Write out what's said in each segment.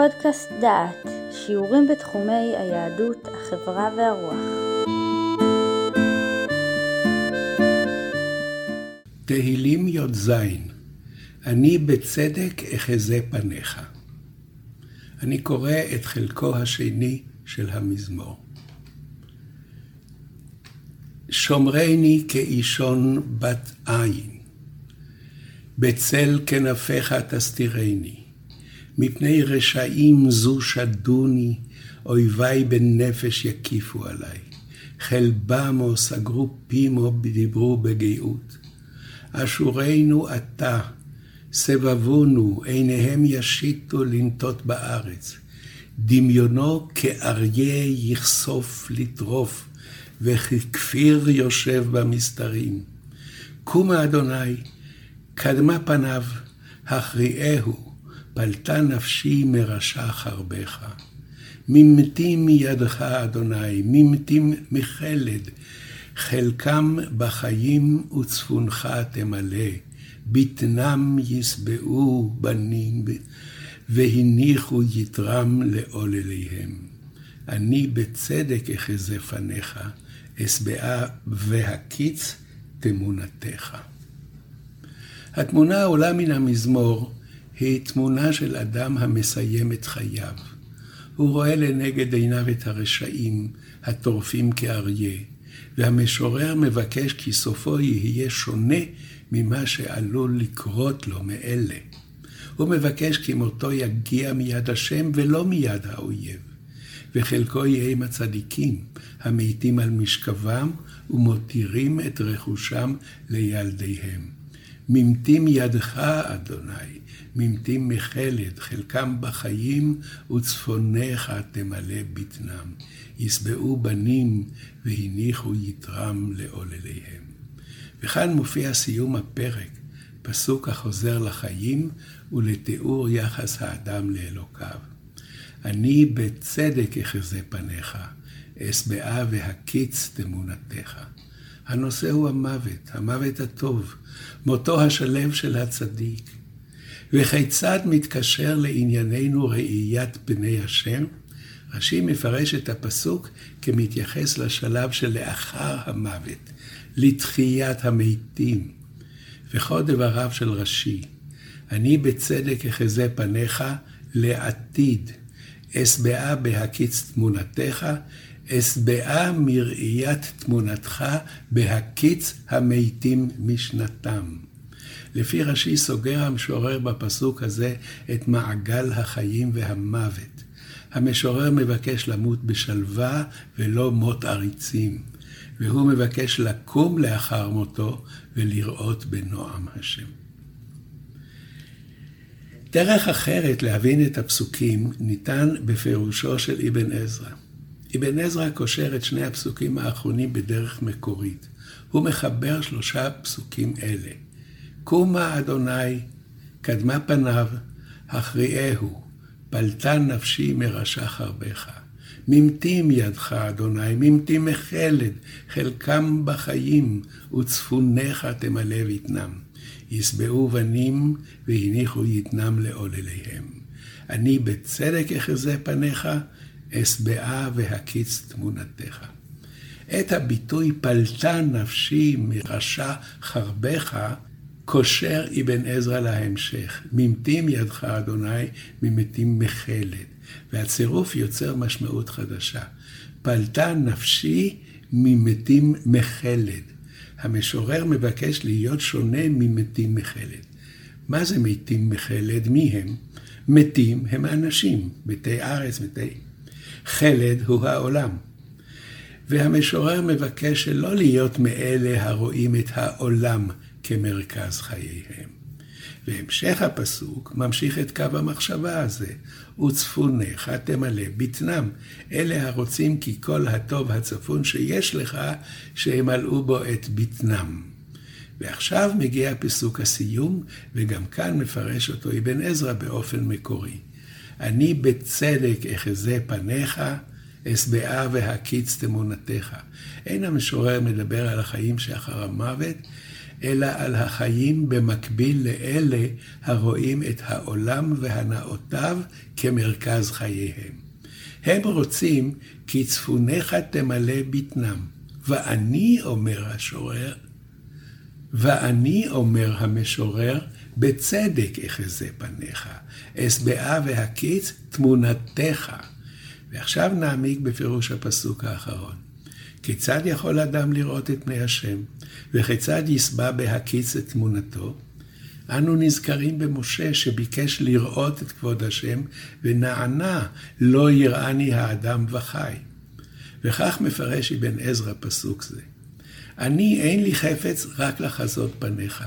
פודקאסט דעת, שיעורים בתחומי היהדות, החברה והרוח. תהילים י"ז אני בצדק אחזה פניך. אני קורא את חלקו השני של המזמור. שומרני כאישון בת עין, בצל כנפיך תסתירני. מפני רשעים זו שדוני, אויביי בנפש יקיפו עליי. חלבמו סגרו פימו דיברו בגאות. אשורנו אתה, סבבונו, עיניהם ישיתו לנטות בארץ. דמיונו כאריה יכסוף לטרוף, וככפיר יושב במסתרים. קומה אדוני, קדמה פניו, הכריעהו, פלטה נפשי מרשע חרבך. ממתים מידך, אדוני, ממתים מחלד, חלקם בחיים וצפונך תמלא, בטנם ישבעו בנים, והניחו יתרם לעולליהם. אני בצדק אחזה פניך, אשבעה והקיץ תמונתך. התמונה העולה מן המזמור היא תמונה של אדם המסיים את חייו. הוא רואה לנגד עיניו את הרשעים, הטורפים כאריה, והמשורר מבקש כי סופו יהיה שונה ממה שעלול לקרות לו מאלה. הוא מבקש כי מותו יגיע מיד השם ולא מיד האויב, וחלקו יהיה עם הצדיקים, המתים על משכבם ומותירים את רכושם לילדיהם. ממתים ידך, אדוני, ממתים מחלד, חלקם בחיים, וצפונך תמלא בטנם. ישבעו בנים, והניחו יתרם לעולליהם. וכאן מופיע סיום הפרק, פסוק החוזר לחיים ולתיאור יחס האדם לאלוקיו. אני בצדק אחזה פניך, אשבעה והקיץ תמונתך. הנושא הוא המוות, המוות הטוב, מותו השלם של הצדיק. וכיצד מתקשר לענייננו ראיית פני השם? רש"י מפרש את הפסוק כמתייחס לשלב שלאחר המוות, לתחיית המתים. וכל דבריו של רש"י, אני בצדק אחזה פניך לעתיד, אשבעה בהקיץ תמונתך, אשבעה מראיית תמונתך בהקיץ המתים משנתם. לפי רש"י סוגר המשורר בפסוק הזה את מעגל החיים והמוות. המשורר מבקש למות בשלווה ולא מות עריצים, והוא מבקש לקום לאחר מותו ולראות בנועם השם. דרך אחרת להבין את הפסוקים ניתן בפירושו של אבן עזרא. אבן עזרא קושר את שני הפסוקים האחרונים בדרך מקורית. הוא מחבר שלושה פסוקים אלה. קומה אדוני, קדמה פניו, הכריעהו, פלטה נפשי מרשע חרבך. ממתים ידך, אדוני, ממתים מחלד, חלקם בחיים, וצפונך תמלא ויתנם. ישבעו בנים, והניחו יתנם לעולליהם. אני בצדק אחזה פניך, אשבעה והקיץ תמונתך. את הביטוי פלטה נפשי מרשע חרבך, קושר אבן עזרא להמשך, ממתים ידך אדוני ממתים מחלד, והצירוף יוצר משמעות חדשה. פלטה נפשי ממתים מחלד. המשורר מבקש להיות שונה ממתים מחלד. מה זה מתים מחלד? מי הם? מתים הם אנשים, מתי ארץ, מתי... חלד הוא העולם. והמשורר מבקש שלא להיות מאלה הרואים את העולם כמרכז חייהם. והמשך הפסוק ממשיך את קו המחשבה הזה, וצפונך תמלא בטנם, אלה הרוצים כי כל הטוב הצפון שיש לך, שימלאו בו את בטנם. ועכשיו מגיע פסוק הסיום, וגם כאן מפרש אותו אבן עזרא באופן מקורי. אני בצדק אחזה פניך, אשבעה והקיץ תמונתך. אין המשורר מדבר על החיים שאחר המוות, אלא על החיים במקביל לאלה הרואים את העולם והנאותיו כמרכז חייהם. הם רוצים כי צפוניך תמלא בטנם. ואני, אומר השורר, ואני, אומר המשורר, בצדק אחזה פניך, אשבעה והקיץ תמונתך. ועכשיו נעמיק בפירוש הפסוק האחרון. כיצד יכול אדם לראות את פני השם, וכיצד יסבע בהקיץ את תמונתו? אנו נזכרים במשה שביקש לראות את כבוד השם, ונענה, לא יראני האדם וחי. וכך מפרש אבן עזרא פסוק זה. אני אין לי חפץ רק לחזות פניך,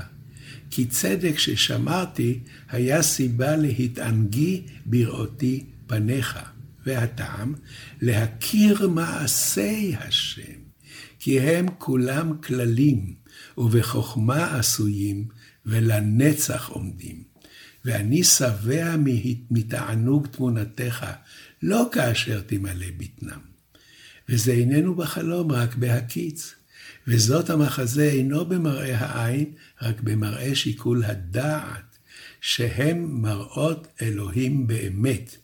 כי צדק ששמרתי היה סיבה להתענגי בראותי פניך. והטעם, להכיר מעשי השם, כי הם כולם כללים, ובחוכמה עשויים, ולנצח עומדים. ואני שבע מתענוג תמונתך, לא כאשר תמלא בטנם. וזה איננו בחלום, רק בהקיץ. וזאת המחזה אינו במראה העין, רק במראה שיקול הדעת, שהם מראות אלוהים באמת,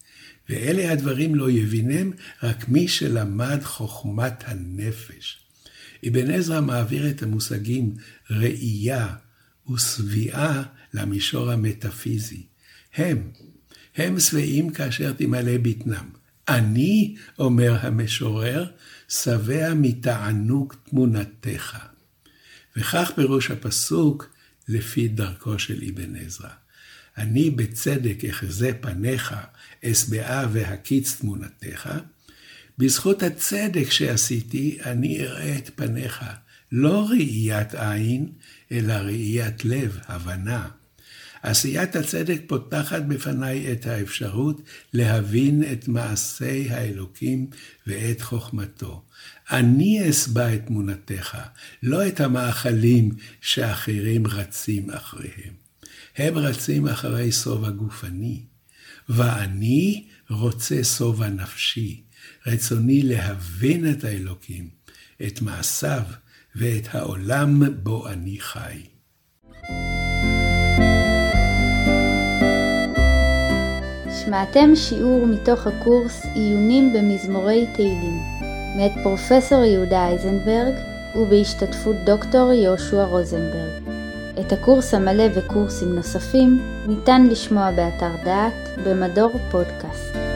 ואלה הדברים לא יבינם רק מי שלמד חוכמת הנפש. אבן עזרא מעביר את המושגים ראייה ושביעה למישור המטאפיזי. הם, הם שבעים כאשר תמלא בטנם. אני, אומר המשורר, שבע מתענוג תמונתך. וכך פירוש הפסוק לפי דרכו של אבן עזרא. אני בצדק אחזה פניך, אשבעה והקיץ תמונתך, בזכות הצדק שעשיתי, אני אראה את פניך, לא ראיית עין, אלא ראיית לב, הבנה. עשיית הצדק פותחת בפניי את האפשרות להבין את מעשי האלוקים ואת חוכמתו. אני אשבע את תמונתך, לא את המאכלים שאחרים רצים אחריהם. הם רצים אחרי סוב הגופני, ואני רוצה סוב הנפשי, רצוני להבין את האלוקים, את מעשיו ואת העולם בו אני חי. שמעתם שיעור מתוך הקורס עיונים במזמורי תהילים, מאת פרופסור יהודה אייזנברג ובהשתתפות דוקטור יהושע רוזנברג. את הקורס המלא וקורסים נוספים ניתן לשמוע באתר דעת במדור פודקאסט.